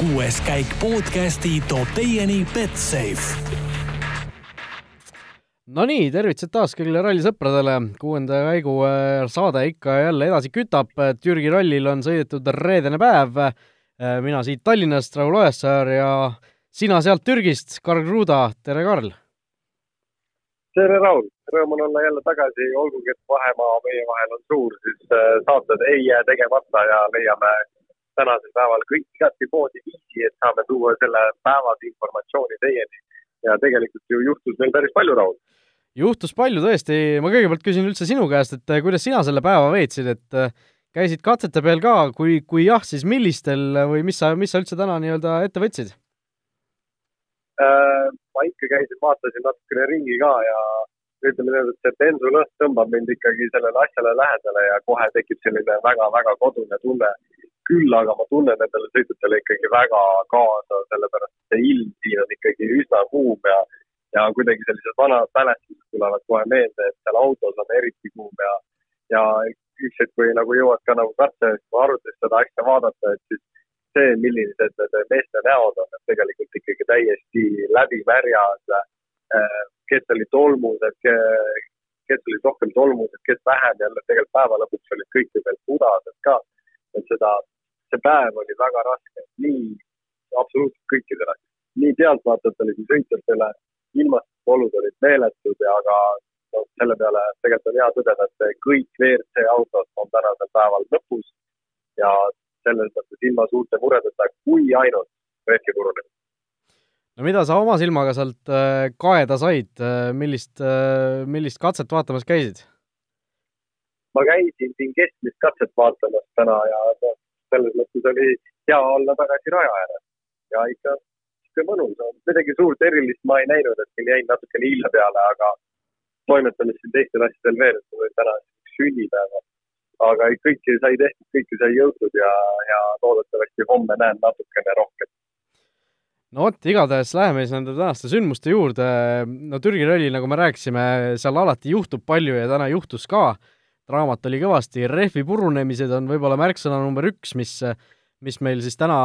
kuues käik podcasti toob teieni Betsafe. Nonii, tervitused taas kõigile rallisõpradele, kuuenda käigu äh, saade ikka jälle edasi kütab, Türgi rallil on sõidetud reedene päev, äh, mina siit Tallinnast, Raul Ojasaar ja sina sealt Türgist, Karl Kruda, tere Karl! tere Raul, rõõm on olla jälle tagasi, olgugi et vahemaa meie vahel on suur, siis äh, saated ei jää tegemata ja leiame tänasel päeval kõik igati moodi viisi, et saame tuua selle päevase informatsiooni teieni. ja tegelikult ju juhtus meil päris palju, Raul juhtus palju tõesti, ma kõigepealt küsin üldse sinu käest, et eh, kuidas sina selle päeva veetsid, et eh, käisid katsete peal ka, kui, kui jah, siis millistel või mis sa, mis sa üldse täna nii-öelda ette võtsid äh,? ma ikka käisin, vaatasin natukene ringi ka ja ütleme niimoodi, et see bensulõhn tõmbab mind ikkagi sellele asjale lähedale ja kohe tekib selline väga-väga kodune tunne. küll aga ma tunnen nendele sõitjatele ikkagi väga kaasa, sellepärast et see ilm siin on ikkagi üsna kuum ja ja kuidagi sellised vanad mälestused tulevad kohe meelde, et seal autos on eriti kuum ja, ja üks hetk, kui nagu jõuad ka nagu katse arvutis seda asja vaadata, et siis see, millised need meeste näod on, et tegelikult ikkagi täiesti läbimärjad, äh, kes olid tolmused, kes olid rohkem tolmused, kes vähem, jälle tegelikult päeva lõpuks olid kõik veel pudased ka. et seda, see päev oli väga raske, nii absoluutselt kõikidele, nii pealtvaatajatele kui sõitjatele ilmastikuolud olid meeletud ja aga no selle peale tegelikult on hea tõdeda, et kõik WRC autod on tänasel päeval lõpus ja selles mõttes ilma suurte muredeta, kui ainult rehvi purunemine. No mida sa oma silmaga sealt äh, kaeda said, äh, millist, äh, millist katset vaatamas käisid? ma käisin siin keskmist katset vaatamas täna ja selles mõttes oli hea olla tagasi raja ääres ja ikka sihuke mõnus on, midagi suurt erilist ma ei näinud, et siin jäin natukene hilja peale, aga toimetamist siin teistel asjadel veel, et mul oli täna sünnipäev. aga kõike sai tehtud, kõike sai jõutud ja, ja loodetavasti homme näen natukene rohkem. No vot, igatahes läheme siis nende tänaste sündmuste juurde. no Türgi ralli, nagu me rääkisime, seal alati juhtub palju ja täna juhtus ka. draamat oli kõvasti, rehvi purunemised on võib-olla märksõna number üks, mis mis meil siis täna,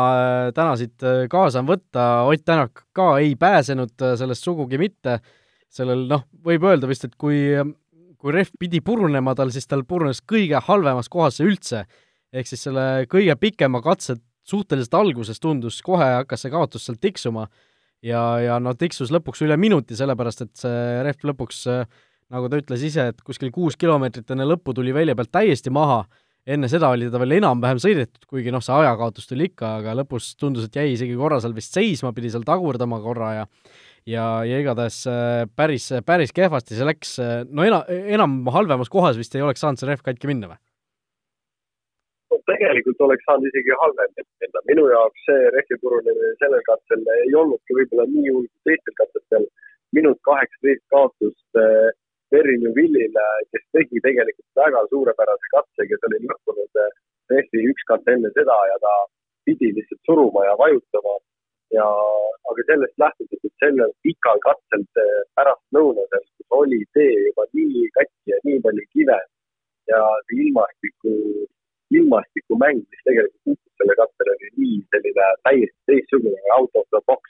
täna siit kaasa on võtta, Ott Tänak ka ei pääsenud sellest sugugi mitte, sellel noh, võib öelda vist, et kui, kui rehv pidi purunema tal, siis tal purunes kõige halvemas kohas üldse. ehk siis selle kõige pikema katse suhteliselt alguses tundus, kohe hakkas see kaotus sealt tiksuma ja, ja no tiksus lõpuks üle minuti, sellepärast et see rehv lõpuks, äh, nagu ta ütles ise, et kuskil kuus kilomeetrit enne lõppu tuli välja pealt täiesti maha enne seda oli ta veel enam-vähem sõidetud, kuigi noh, see ajakaaotus tuli ikka, aga lõpus tundus, et jäi isegi korra seal vist seisma, pidi seal tagurdama korra ja ja, ja igatahes äh, päris, päris kehvasti see läks, no ena-, enam halvemas kohas vist ei oleks saanud see rehv katki minna või? Tegelikult oleks saanud isegi halvem minna, minu jaoks see rehvi purunemine sellel katsel ei olnudki võib-olla nii hull kui teistel katsetel, minut kaheksateist kaotust äh, Merinu Villile, kes tegi tegelikult väga suurepärase katse, kes oli lõppunud rehvi eh, üks katse enne seda ja ta pidi lihtsalt suruma ja vajutama. ja, aga sellest lähtudes, et sellel pikal katsel pärastlõunasel, kus oli tee juba nii katki ja nii palju kive ja ilmastiku, ilmastikumäng, mis tegelikult kukkus selle katsel, oli nii selline täiesti teistsugune out of the box.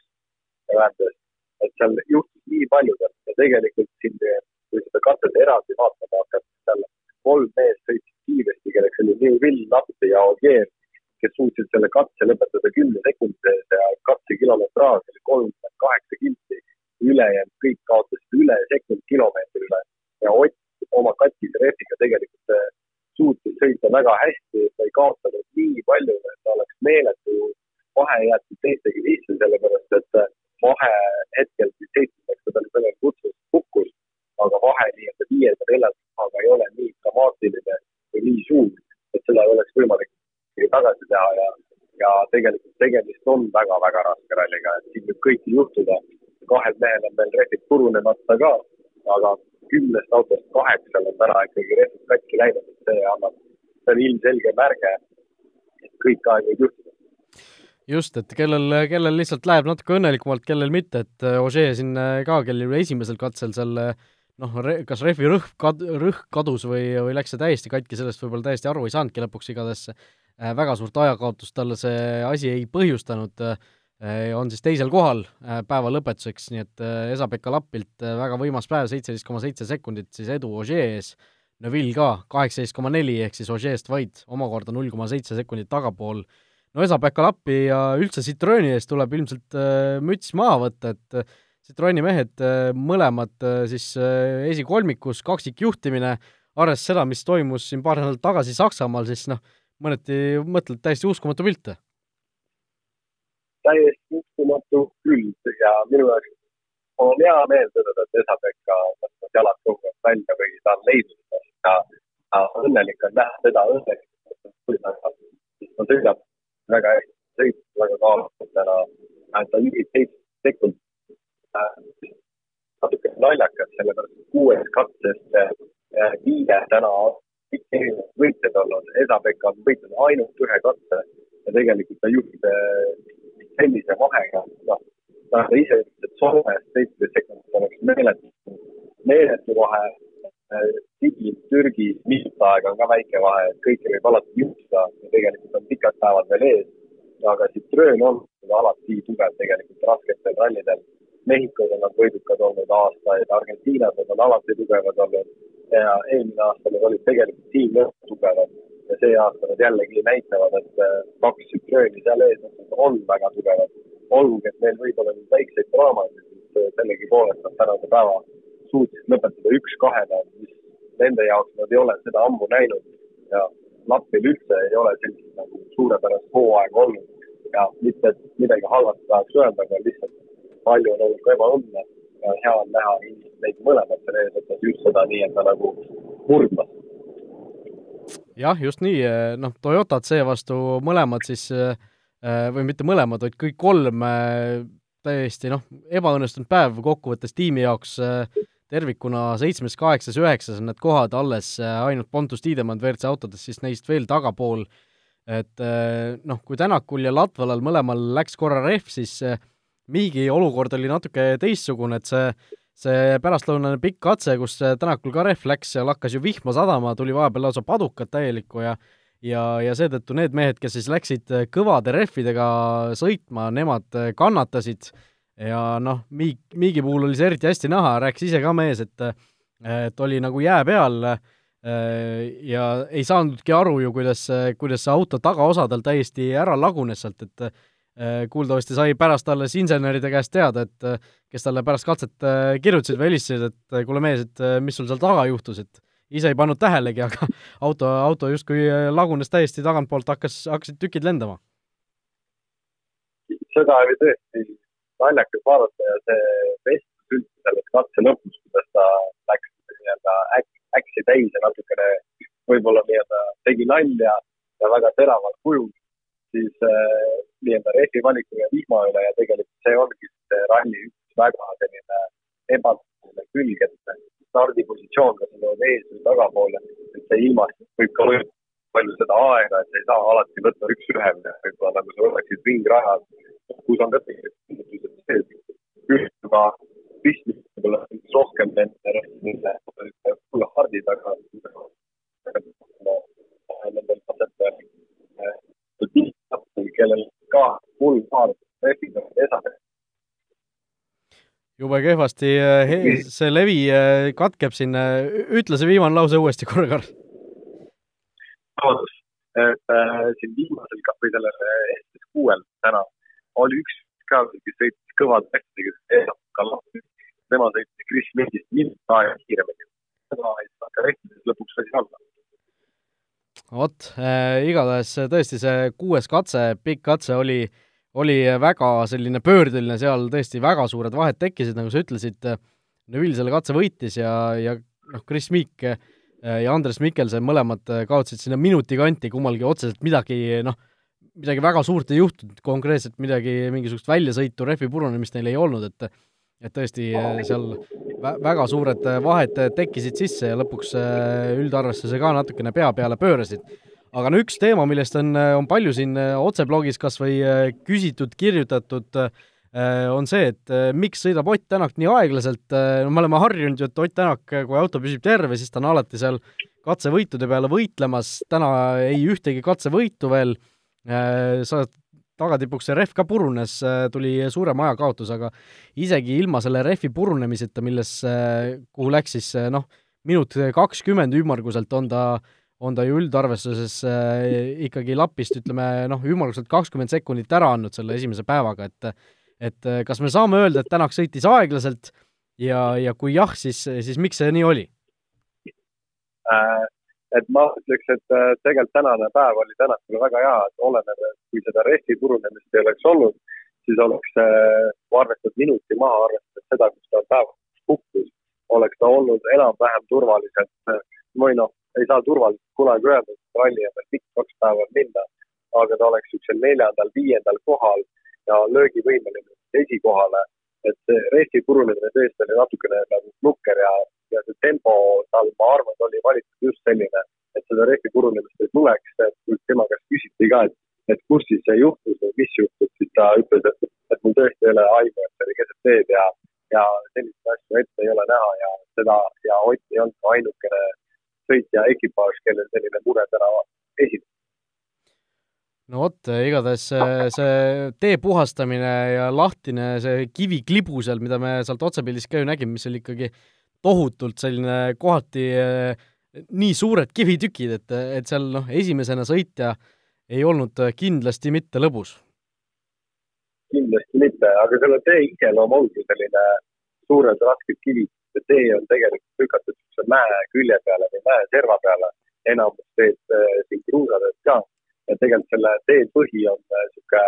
tähendas, et seal juhtus nii palju ja tegelikult siin kui seda katset eraldi vaatama hakata, seal kolm meest sõitsid kiiresti, kelleks oli New Will, Nahte ja Ogier, kes suutsid selle katse lõpetada kümne sekundi sees ja katse kilometraaž oli kolmkümmend kaheksa kilti. ülejäänud kõik kaotasid üle sekundi kilomeetrile ja Ott oma katkise rehviga tegelikult äh, suutis sõita väga hästi, ta ei kaotanud nii palju, et ta oleks meeletu vahe jäetud teistega sisse, sellepärast et äh, vahe hetkel siis seitsmendaks, kui ta sellele kutsus, hukkus aga vahe nii-öelda viienda, neljanda kohaga ei ole nii dramaatiline või nii suur, et seda ei oleks võimalik tagasi teha ja, ja tegelikult tegemist on väga-väga raske ralliga, et siin võib kõike juhtuda. kahel mehel on veel rehvid purunemata ka, aga kümnest autost kaheksal on täna ikkagi rehvid katki läinud, et see annab, see on ilmselge märge, et kõik aeg võib juhtuda just, et kellel, kellel lihtsalt läheb natuke õnnelikumalt, kellel mitte, et Ožee siin ka, kellel esimesel katsel seal noh, kas rehvi rõhk kad-, rõhk kadus või, või läks see täiesti katki, sellest võib-olla täiesti aru ei saanudki lõpuks, igatahes. Väga suurt ajakaotust talle see asi ei põhjustanud, on siis teisel kohal päeva lõpetuseks, nii et Esa-Pekka Lappilt väga võimas päev, seitseteist koma seitse sekundit siis edu Ogier ees, Neville ka kaheksateist koma neli, ehk siis Ogier'st vaid omakorda null koma seitse sekundit tagapool no Esa-Pekka Lappi ja üldse Citroeni ees tuleb ilmselt äh, müts maha võtta, et äh, Citroeni mehed äh, mõlemad siis esikolmikus, kaksikjuhtimine, arvestades seda, mis toimus siin paar nädalat tagasi Saksamaal, siis noh, mõneti mõtled täiesti uskumatu pilt. Täiesti uskumatu küll ja minu jaoks. On hea meel tõdeda, et Esa-Pekka võtnud jalad aeg välja või ta on leidnud ennast. Ja, õnnelik on näha õnnelikult, kui ta sõidab väga hästi. Sõit, väga kaalukalt täna, ta juhib seitse sekundit. natuke naljakas, sellepärast et kuues katsest äh, viie täna kõik erinevad võitjad olnud, Esa-Pekka on võitnud ainult ühe katse ja tegelikult ta juhib äh, sellise vahega, noh, ta ise ütles, et Soomes seitseteist sekundit oleks meeletu, meeletu vahe Sigi, äh, Türgi, mitu aega on ka väike vahe, et kõike võib alati juhtuda ja tegelikult on pikad päevad veel ees. aga Citroen on alati tugev tegelikult rasketel rallidel. Mehhikos on nad võidukad olnud aastaid, Argentiinas nad on alati tugevad olnud ja eelmine aasta nad olid tegelikult tiim tugevad ja see aasta nad jällegi näitavad, et äh, kaks Citroeni seal ees on väga tugevad. olgugi, et neil võib olla nüüd väikseid draamasid, siis sellegipoolest nad tänase päeva suutsid lõpetada üks-kahele, mis nende jaoks nad ei ole seda ammu näinud ja Lappil üldse ei ole sellist nagu suurepärast hooaega olnud ja mitte, et midagi halvasti tahaks öelda, aga lihtsalt palju on olnud ka ebaõnne ja hea on näha neid mõlemat seal eesotsas, just seda nii, et ta nagu murdmas. Jah, just nii, noh, Toyotat seevastu mõlemad siis või mitte mõlemad, vaid kõik kolm täiesti noh, ebaõnnestunud päev kokkuvõttes tiimi jaoks tervikuna seitsmes, kaheksas, üheksas on need kohad alles, ainult Pontus Tiidemann WRC autodes siis neist veel tagapool, et noh, kui Tänakul ja Latvalal mõlemal läks korra rehv, siis Miigi olukord oli natuke teistsugune, et see see pärastlõunane pikk katse, kus Tänakul ka rehv läks, seal hakkas ju vihma sadama, tuli vahepeal lausa padukat täielikku ja ja, ja seetõttu need mehed, kes siis läksid kõvade rehvidega sõitma, nemad kannatasid. Äh, ja noh, Miik, Miigi puhul oli see eriti hästi näha, rääkis ise ka mees, et et oli nagu jää peal ja ei saanudki aru ju, kuidas, kuidas see auto tagaosa tal täiesti ära lagunes sealt, et kuuldavasti sai pärast alles inseneride käest teada, et kes talle pärast katset kirjutasid või helistasid, et kuule mees, et mis sul seal taga juhtus, et ise ei pannud tähelegi, aga auto, auto justkui lagunes täiesti tagantpoolt, hakkas, hakkasid tükid lendama. seda oli tõesti naljakas vaadata ja see vestlus üldse selles katse lõpus, kuidas ta läks nii-öelda äksi täis ja natukene võib-olla nii-öelda tegi nalja ja väga teraval kujul, siis äh, nii-öelda rehvi valiku ja vihma üle ja tegelikult see ongi see ralli üks väga selline ebatavaline külg, et stardipositsioon, kas sa oled ees või tagapool, et see ilmast võib ka võtta palju seda aega, et sa ei saa alati võtta üks-ühe, võib-olla nagu sa võtaksid ringrajad, kus on ka tegelikult ühtluba pistmist võib-olla rohkem nende, nende full hard'id, aga nendel tasetel, kellel ka full hard rehvid on esane jube kehvasti, see levi katkeb siin, ütle see viimane lause uuesti korra, Karl. vabandust, et äh, siin viimasel või sellel ST6-l täna oli üks ka, kes sõitis kõvad tähtedega, tema sõitis Chris Mintist minut aega kiiremini. seda ei saa ka rehvides lõpuks asi alla. vot äh,, igatahes tõesti see kuues katse, pikk katse oli, oli väga selline pöördeline, seal tõesti väga suured vahed tekkisid, nagu sa ütlesid, Neville selle katse võitis ja, ja noh, Chris Meek äh, ja Andres Mikkelsen mõlemad kaotasid sinna minuti kanti, kummalgi otseselt midagi noh, midagi väga suurt ei juhtunud, konkreetselt midagi, mingisugust väljasõitu, rehvi purunemist neil ei olnud, et et tõesti seal vä-, väga suured vahed tekkisid sisse ja lõpuks üldarvestuse ka natukene pea peale pöörasid. Aga no üks teema, millest on, on palju siin otseblogis kas või äh, küsitud, kirjutatud, on see, et miks sõidab Ott Tänak nii aeglaselt, no me oleme harjunud ju, et Ott Tänak, kui auto püsib terve, siis ta on alati seal katsevõitude peale võitlemas, täna ei ühtegi katsevõitu veel, sa tagatipuks see rehv ka purunes, tuli suurem ajakaotus, aga isegi ilma selle rehvi purunemiseta, milles, kuhu läks siis noh, minut kakskümmend ümmarguselt on ta, on ta ju üldarvestuses ikkagi lapist, ütleme noh, ümmarguselt kakskümmend sekundit ära andnud selle esimese päevaga, et et kas me saame öelda, et Tänak sõitis aeglaselt ja, ja kui jah, siis, siis miks see nii oli äh,? et ma ütleks, et äh, tegelikult tänane päev oli Tänakule väga hea, et oleneb, kui seda rehvi purunemist ei oleks olnud, siis oleks äh,, kui arvestad minuti maha, arvestades seda, kus ta päevas kukkus, oleks ta olnud enam-vähem turvaliselt, äh, või noh, ei saa turvaliselt kunagi öelda, et ralli on veel pikk, kaks päeva minna, aga ta oleks niisugusel neljandal-viiendal kohal ja löögivõimeline esikohale, et rehvi purunemine tõesti oli natukene nagu nukker ja ja see tempo tal, ma arvan, oli valitud just selline, et seda rehvi purunemist ei tuleks, et kui tema käest küsiti ka, et, et kus siis see juhtus või mis juhtus, siis ta ütles, et, et mul tõesti ei ole aimu, et see oli keset teed ja, ja selliseid asju ette ei ole näha ja seda ja Ott ei olnud ka ainukene sõitja ekipaaž, kellel selline mure täna esineb no vot, igatahes see, see tee puhastamine ja lahtine see kiviklibu seal, mida me sealt otsepildist ka ju nägime, mis oli ikkagi tohutult selline kohati eh, nii suured kivitükid, et, et seal noh, esimesena sõitja ei olnud kindlasti mitte lõbus. kindlasti mitte, aga selle tee iseloom ongi selline suured rasked kivid, see tee on tegelikult lükatud niisuguse mäe külje peale või mäe serva peale, enamus teed äh, siin kruusateed ka. ja tegelikult selle tee põhi on niisugune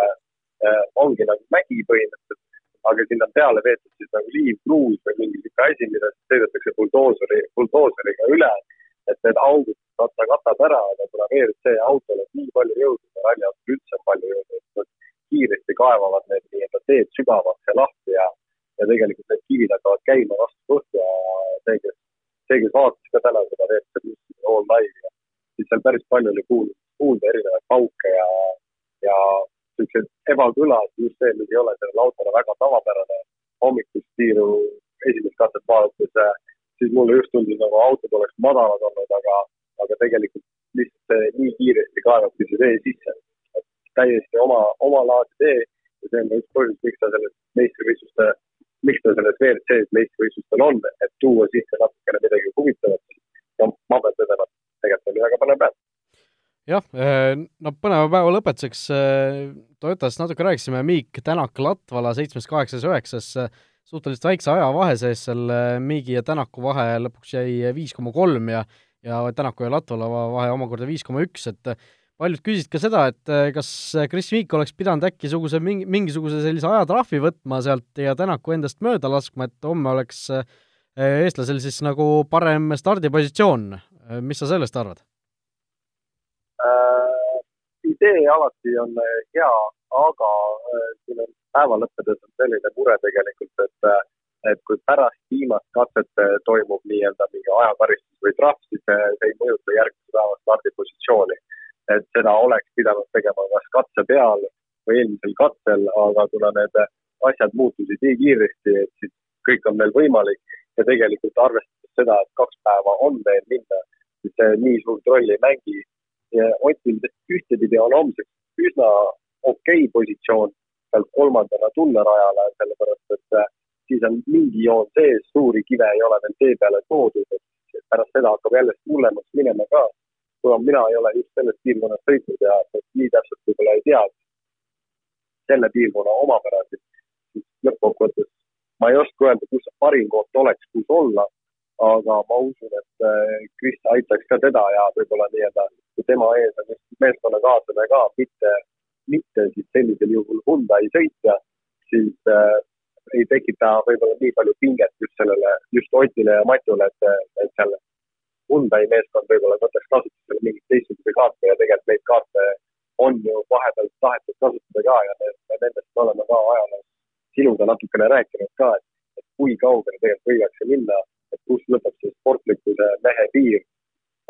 äh,, ongi nagu mägi põhimõtteliselt, aga sinna peale veetud siis nagu liivkruus või mingi sihuke asi, mida siis sõidetakse buldooseri, buldooseriga üle. et need augud ta katab ära, aga kuna WRC autol on nii palju jõudu ralliautol üldse on palju jõudu, et nad kiiresti kaevavad need nii-öelda teed sügavaks ja lahti ja, ja tegelikult need kivid hakkavad käima vastu põhja ja see, kes, see, kes vaatas ka täna seda WRC plussi all live'i, siis seal päris palju oli kuulda, kuulda erinevaid pauke ja, ja niisugused ebakõlad, just see, mis ei ole sellele autole väga tavapärane hommikust tiiru esimest katset vaadates, äh, siis mulle just tundus, nagu autod oleks madalad olnud, aga, aga tegelikult lihtsalt nii kiiresti kaevabki see tee sisse. täiesti oma, omalaadi tee ja see on ka üks põhjus, miks ta selles meistrivõistluste, ta selles WRC-s meistrivõistlustel on, et tuua sisse natukene midagi huvitavat. no ma pean tõdema, et tegelikult oli väga põnev päev jah, äh, no põneva päeva lõpetuseks äh, Toyotast natuke rääkisime, Miik Tänak Latvala seitsmes, kaheksas, üheksas, äh, suhteliselt väikse ajavahe sees seal Miigi ja Tänaku vahe lõpuks jäi viis koma kolm ja ja Tänaku ja Latvala vahe omakorda viis koma üks, et paljud küsisid ka seda, et kas Chris Miik oleks pidanud äkki suguse, mingi, mingisuguse sellise ajatrahvi võtma sealt ja Tänaku endast mööda laskma, et homme oleks eestlasel siis nagu parem stardipositsioon. mis sa sellest arvad? äh, idee alati on äh, hea, aga äh, siin on päeva lõppedes on selline mure tegelikult, et äh, et kui pärast viimast katset äh, toimub nii-öelda mingi ajakaristus või trahv, siis see ei mõjuta järgmise päeva stardipositsiooni. Et seda oleks pidanud tegema kas katse peal või eelmisel katsel, aga kuna need asjad muutusid nii kiiresti, et siis kõik on veel võimalik ja tegelikult arvestades seda, et kaks päeva on veel minna, siis see nii suurt rolli ei mängi Otil ühtepidi on homseks üsna okei okay positsioon sealt kolmandana tulla rajale, sellepärast et äh, siis on mingi joon sees, suuri kive ei ole veel tee peale toodud, et pärast seda hakkab jälle hullemaks minema ka. Kuna mina ei ole just selles piirkonnas sõitnud ja nii täpselt võib-olla ei tea selle piirkonna omapärasid, siis lõppkokkuvõttes ma ei oska öelda, kus parim koht oleks, kus olla aga ma usun, et äh, Kris aitaks ka teda ja võib-olla nii-öelda, tema ees on just meeskonnakaaslane ka, mitte, mitte siis sellisel juhul Hyundai sõitja, siis äh, ei tekita võib-olla nii palju pinget just sellele, just Otile ja Matule, et, et seal Hyundai meeskond võib-olla võtaks kasutusele mingeid teistsuguseid kaarte ja tegelikult neid kaarte on ju vahepeal tahetud kasutada ka ja nendest me oleme ka ajaloos sinuga natukene rääkinud ka, et, et kui kaugele tegelikult võidakse minna et kus lõpeb see sportlikkuse mehe piir.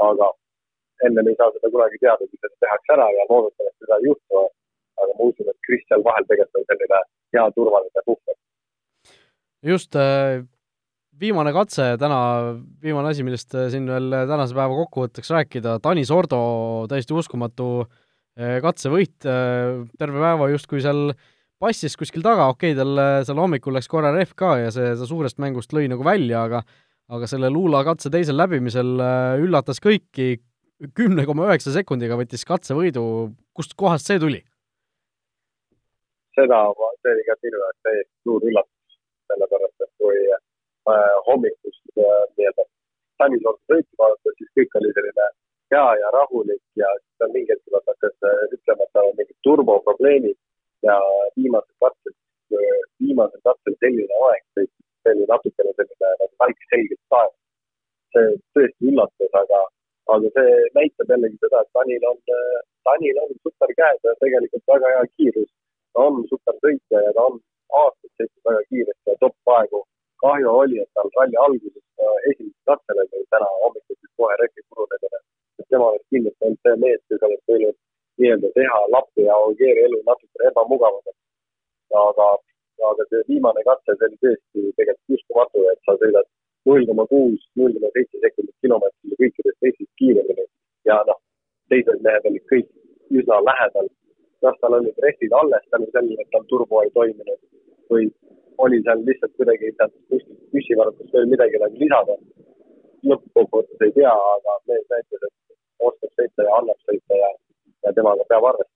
aga ennem ei saa seda kunagi teada, kui seda tehakse ära ja loodetavasti seda ei juhtu. aga ma usun, et Kris seal vahel tegelikult on selline hea turvaline puhver. just, äh, viimane katse täna, viimane asi, millest äh, siin veel tänase päeva kokkuvõtteks rääkida, Tanis Ordo täiesti uskumatu äh, katsevõit, terve päeva justkui seal passis kuskil taga, okei okay,, tal seal hommikul läks korra rehv ka ja see, ta suurest mängust lõi nagu välja, aga aga selle Luula katse teisel läbimisel üllatas kõiki, kümne koma üheksa sekundiga võttis katsevõidu, kust kohast see tuli? seda, see oli ka minu jaoks täiesti suur üllatus, sellepärast et kui äh, hommikust äh, nii-öelda Tanisoolt sõitu vaadata, siis kõik oli selline hea ja rahulik ja siis ta mingi hetk tuleb hakkas äh, ütlema, et tal on mingid turboprobleemid ja viimasel katsel, äh, viimasel katsel selline aeg sõitis, see oli natukene selline nagu välk selgelt taevas. see tõesti üllatas, aga aga see näitab jällegi seda, et Tanil on, Tanil on super käed ja tegelikult väga hea kiirus. ta on super sõitja ja ta on aastaid sõitnud väga kiiresti ja top-aegu. Kahju oli, et tal ralli alguses esimesel katsel oli täna hommikul siis kohe reki purunemine. et tema oleks kindlasti olnud see mees, kes oleks võinud nii-öelda teha Lappi ja Ogieri elu natukene ebamugavamaks. aga, aga see viimane katse, see oli tõesti tegelikult uskumatu, et sa sõidad null koma kuus, null koma seitse sekundit kilomeetrile kõikidest teistest kiiremini ja noh, teised mehed olid kõik üsna lähedal. kas tal olid rehvid alles tänu sellele, et tal turbo ei toiminud või oli seal lihtsalt kuidagi sealt kuskilt püssivarrutust veel midagi nagu lisada. lõppkokkuvõttes ei tea, aga mees näitas, et oskab sõita ja annab sõita ja, ja temaga peab arvestama.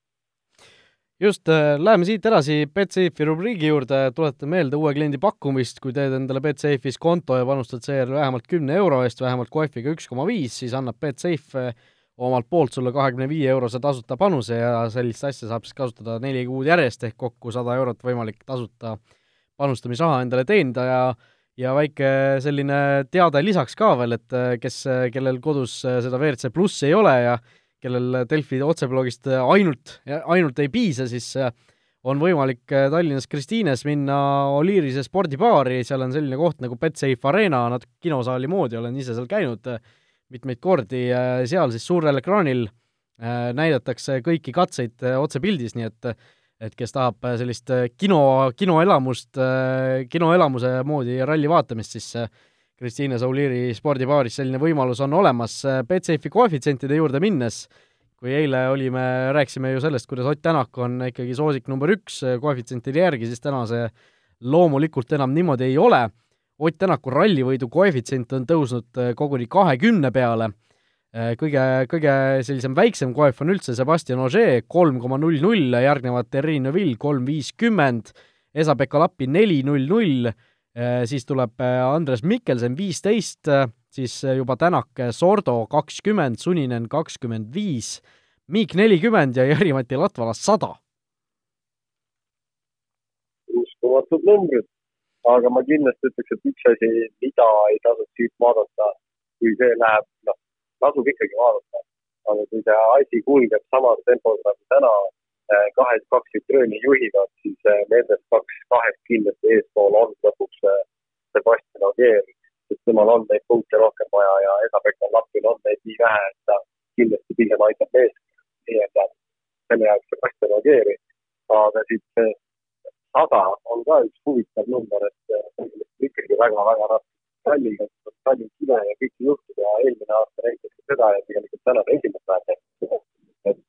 Just, äh, läheme siit edasi Betsafe'i rubriigi juurde, tuletan meelde uue kliendi pakkumist, kui teed endale Betsafe'is konto ja panustad seejärel vähemalt kümne euro eest, vähemalt kohviga üks koma viis, siis annab Betsafe äh, omalt poolt sulle kahekümne viie eurose tasuta panuse ja sellist asja saab siis kasutada neli kuud järjest, ehk kokku sada eurot võimalik tasuta panustamisraha endale teenida ja ja väike selline teade lisaks ka veel, et äh, kes, kellel kodus seda WRC plussi ei ole ja kellel Delfi otseblogist ainult, ainult ei piisa, siis äh, on võimalik äh, Tallinnas Kristiines minna Oliirise spordibaari, seal on selline koht nagu Betsafe Arena, natuke kinosaali moodi, olen ise seal käinud äh, mitmeid kordi, seal siis suurel ekraanil näidatakse kõiki katseid otsepildis, nii et et kes tahab sellist kino, kinoelamust, kinoelamuse moodi ralli vaatamist, siis Kristiine Sauliiri spordibaaris selline võimalus on olemas. Betsafe'i koefitsientide juurde minnes, kui eile olime, rääkisime ju sellest, kuidas Ott Tänak on ikkagi soosik number üks koefitsientide järgi, siis täna see loomulikult enam niimoodi ei ole. Ott Tänaku rallivõidu koefitsient on tõusnud koguni kahekümne peale, kõige, kõige sellisem väiksem koef on üldse Sebastian Ogier, kolm koma null null, järgnevad Terrin Neville kolm viiskümmend, Esa-Pekka Lappi neli null null, Äh, siis tuleb äh, Andres Mikkelsen viisteist, äh, siis juba Tänak Sordo kakskümmend, Suninen kakskümmend viis, Miik nelikümmend ja Jari-Mati Latvala sada. uskumatud numbrid, aga ma kindlasti ütleks, et üks asi, mida ei tasuks siit vaadata, kui see läheb, noh, tasub ikkagi vaadata, aga kui see asi kulgeb samas tempos nagu täna kahes, kaks vitrööni juhivad, siis äh, nendest kaks kahest kindlasti eespool on lõpuks äh, Sebastian Ogier, sest temal on neid punkte rohkem vaja ja Esa-Pekka Lappil on neid nii vähe, et ta kindlasti pigem aitab meest. Nii-öelda selle jaoks Sebastian Ogieri. aga siit sada on ka üks huvitav number, et äh, ikkagi väga-väga raske ralliga, ralli kime ja kõike juhtub ja eelmine aasta näitas ka seda ja tegelikult tänane esimene päev, et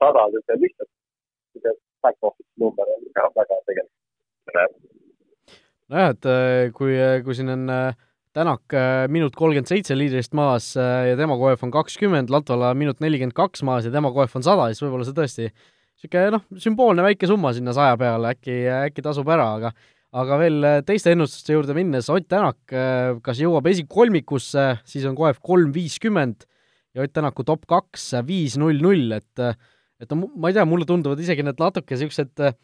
sada, niisugune lihtsalt niisugune back office number on ka väga tegelikult põnev. nojah, et äh, kui, äh, kui siin on äh, Tänak minut kolmkümmend seitse liidrist maas ja tema koef on kakskümmend, Latvala minut nelikümmend kaks maas ja tema koef on sada, siis võib-olla see tõesti niisugune noh, sümboolne väike summa sinna saja peale, äkki, äkki tasub ära, aga aga veel teiste ennustuste juurde minnes, Ott Tänak kas jõuab esikolmikusse, siis on koef kolm viiskümmend ja Ott Tänaku top kaks viis null null, et et no ma ei tea, mulle tunduvad isegi need natuke niisugused äh,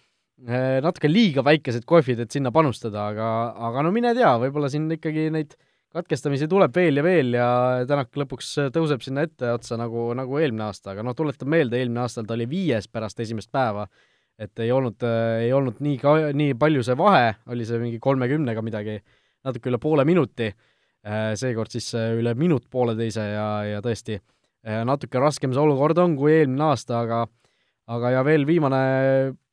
natuke liiga väikesed kohvid, et sinna panustada, aga, aga no mine tea, võib-olla siin ikkagi neid katkestamisi tuleb veel ja veel ja Tänak lõpuks tõuseb sinna etteotsa nagu, nagu eelmine aasta, aga noh, tuletan meelde, eelmine aastal ta oli viies pärast esimest päeva, et ei olnud, ei olnud nii ka-, nii palju see vahe, oli see mingi kolmekümnega midagi, natuke üle poole minuti, äh, seekord siis üle minut pooleteise ja, ja tõesti äh, natuke raskem see olukord on kui eelmine aasta, aga aga ja veel viimane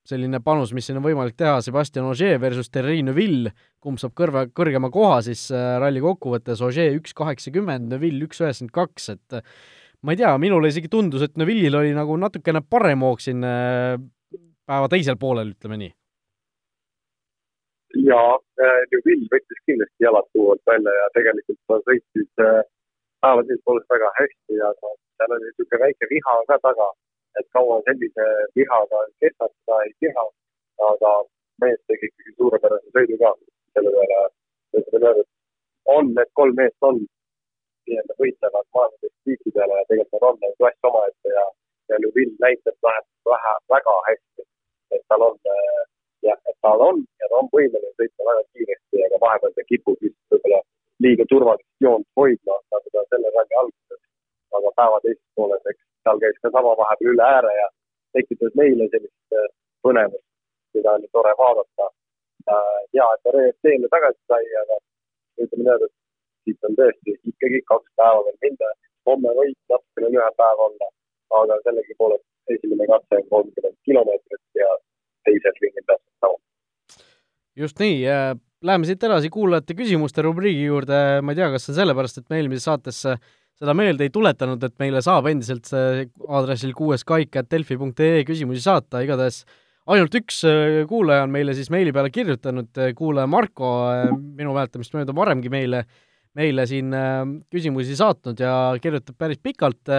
selline panus, mis siin on võimalik teha, Sebastian Ogier versus Terri Neville, kumb saab kõrve, kõrgema koha siis äh, ralli kokkuvõttes, Ogier üks kaheksakümmend, Neville üks üheksakümmend kaks, et ma ei tea, minule isegi tundus, et Neville'il oli nagu natukene parem hoog siin äh, päeva teisel poolel, ütleme nii. jaa, Neville võttis kindlasti jalad tuualt välja ja tegelikult ta sõitis päeva teises pooles väga hästi, aga seal oli niisugune väike viha ka taga et kaua sellise vihaga kestad, seda ei tea, aga mees tegi ikkagi suurepärase sõidu ka selle peale, ütleme niimoodi, et on need kolm meest on nii-öelda võitlevad maailmatiitlidele ja tegelikult nad on nagu klass omaette ja, ja Ljubin näitab vähemalt vähe, väga hästi, et tal on jah, et tal on ja ta on võimeline sõitma väga kiiresti, aga vahepeal ta kipub vist võib-olla liiga turvalist joont hoidma, nagu ta selle ralli alguses, aga päeva teises pooles, eks seal käis ka sama vahepeal üle ääre ja tekitas meile sellist äh, põnevust, mida oli tore vaadata. hea, et ta RFT-le tagasi sai, aga ütleme niimoodi, et siit on tõesti ikkagi kaks päeva veel minna. homme võib natukene lühem päev olla, aga sellegipoolest esimene katse on kolmkümmend kilomeetrit ja teised ringid täpselt sama. just nii, läheme siit edasi kuulajate küsimuste rubriigi juurde, ma ei tea, kas see on sellepärast, et me eelmises saates seda meelde ei tuletanud, et meile saab endiselt see aadressil kuueskaik.delfi.ee küsimusi saata, igatahes ainult üks äh, kuulaja on meile siis meili peale kirjutanud, äh, kuulaja Marko, äh, minu mäletamist mööda varemgi meile, meile siin küsimusi saatnud ja kirjutab päris pikalt,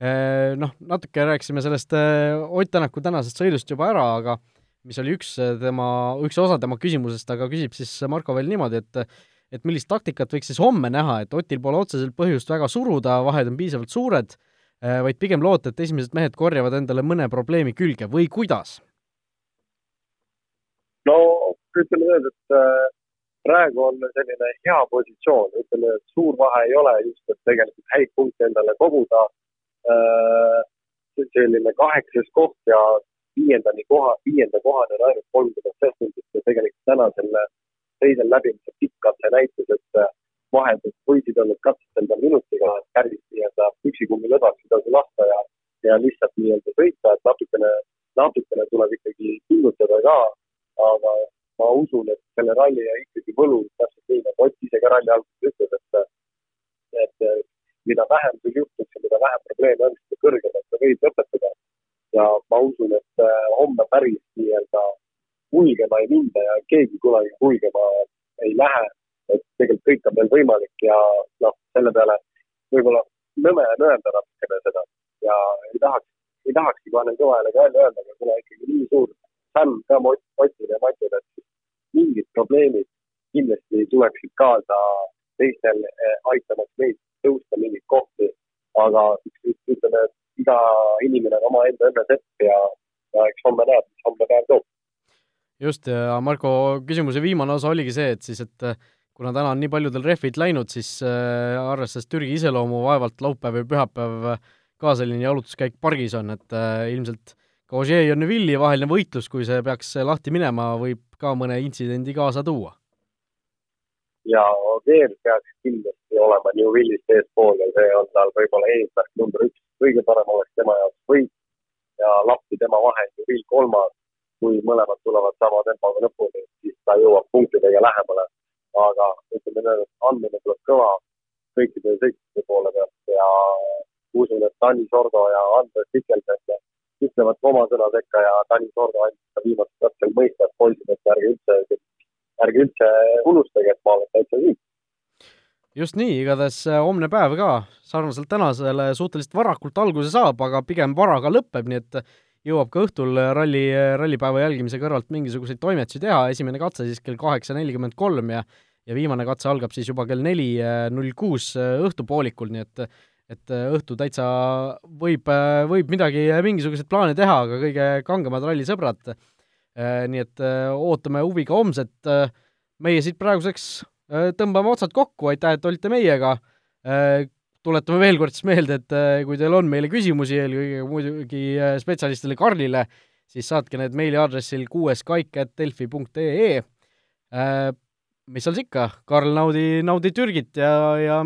noh, natuke rääkisime sellest Ott Tänaku tänasest sõidust juba ära, aga mis oli üks tema, üks osa tema küsimusest, aga küsib siis Marko veel niimoodi, et et millist taktikat võiks siis homme näha, et Otil pole otseselt põhjust väga suruda, vahed on piisavalt suured, vaid pigem loota, et esimesed mehed korjavad endale mõne probleemi külge või kuidas? no ütleme nii, et praegu on selline hea positsioon, ütleme, et suur vahe ei ole just, et tegelikult häid punkte endale koguda. Äh, selline kaheksas koht ja viiendani koha, viienda kohani on ainult kolmkümmend sekundit ja tegelikult täna selle teisel läbimisel pikk katse näitas, et äh, vaheldud võisid olnud katsed enda minutiga, et päris nii-öelda üksikummi lõdvaks ei tasu lasta ja, ja lihtsalt nii-öelda sõita, et natukene, natukene tuleb ikkagi pingutada ka, aga ma usun, et selle ralli ja ikkagi võlu, täpselt nii nagu Ott ise ka ralli alguses ütles, et, et mida vähem sul juhtuks ja mida vähem probleeme on, seda kõrgemalt sa võid lõpetada. ja ma usun, et äh, homme päris nii-öelda kulgema ei minda ja keegi kunagi kulgema ei lähe. et tegelikult kõik on veel võimalik ja noh, selle peale võib-olla nõme on öelda natukene seda ja ei tahaks, ei tahakski kohe kõva häälega välja öelda, aga kuna ikkagi nii suur fänn ka Otil ja Matil, et mingid probleemid kindlasti tuleksid kaasa teistel eh, aitamaks meid tõusta mingeid kohti, aga ütleme, et iga inimene on omaenda õnne sepp ja, ja eks homme näeb, mis homne päev toob just, ja Marko küsimuse viimane osa oligi see, et siis, et kuna täna on nii paljudel rehvid läinud, siis äh, arvestades Türgi iseloomu, vaevalt laupäev või pühapäev ka selline jalutuskäik pargis on, et äh, ilmselt ka Ožee ja Neville'i vaheline võitlus, kui see peaks lahti minema, võib ka mõne intsidendi kaasa tuua. Ja Ožeel peaks kindlasti olema Neville'ist eespool ja see on tal võib-olla eesmärk number üks, kõige parem oleks tema jaoks võit ja lappi tema vahel Neville kolmas kui mõlemad tulevad sama tempoga lõpuni, siis ta jõuab punktidega lähemale. aga ütleme nii, et andmine tuleb kõva kõikide sõitjate poole pealt ja usun, et Tanis Sordo ja Andres Pikelsen ütlevad oma sõna sekka ja Tanis Sordo andis ka viimasel katsel mõista, et poisid, et ärge üldse, ärge üldse unustage, et ma olen täitsa siin. Just nii, igatahes äh, homne päev ka. Sarnaselt tänasele suhteliselt varakult alguse saab, aga pigem vara ka lõpeb, nii et jõuab ka õhtul ralli, rallipäeva jälgimise kõrvalt mingisuguseid toimetusi teha, esimene katse siis kell kaheksa nelikümmend kolm ja ja viimane katse algab siis juba kell neli null kuus õhtupoolikul, nii et et õhtu täitsa võib, võib midagi, mingisuguseid plaane teha, aga kõige kangemad rallisõbrad, nii et ootame huviga homset, meie siit praeguseks tõmbame otsad kokku, aitäh, et olite meiega, tuletame veel kord siis meelde, et äh, kui teil on meile küsimusi, eelkõige muidugi äh, spetsialistile Karlile, siis saatke need meiliaadressil kuueskaik.delfi.ee. Äh, mis seal siis ikka, Karl, naudi, naudi Türgit ja, ja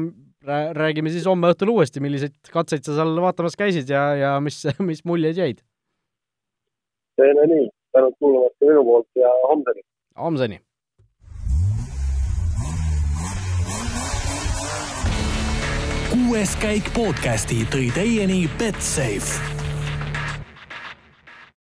räägime siis homme õhtul uuesti, milliseid katseid sa seal vaatamas käisid ja, ja mis, mis muljed jäid. Teeme nii, tänud kuulamast ka minu poolt ja homseni. homseni. kuues käik podcasti tõi teieni Betsafe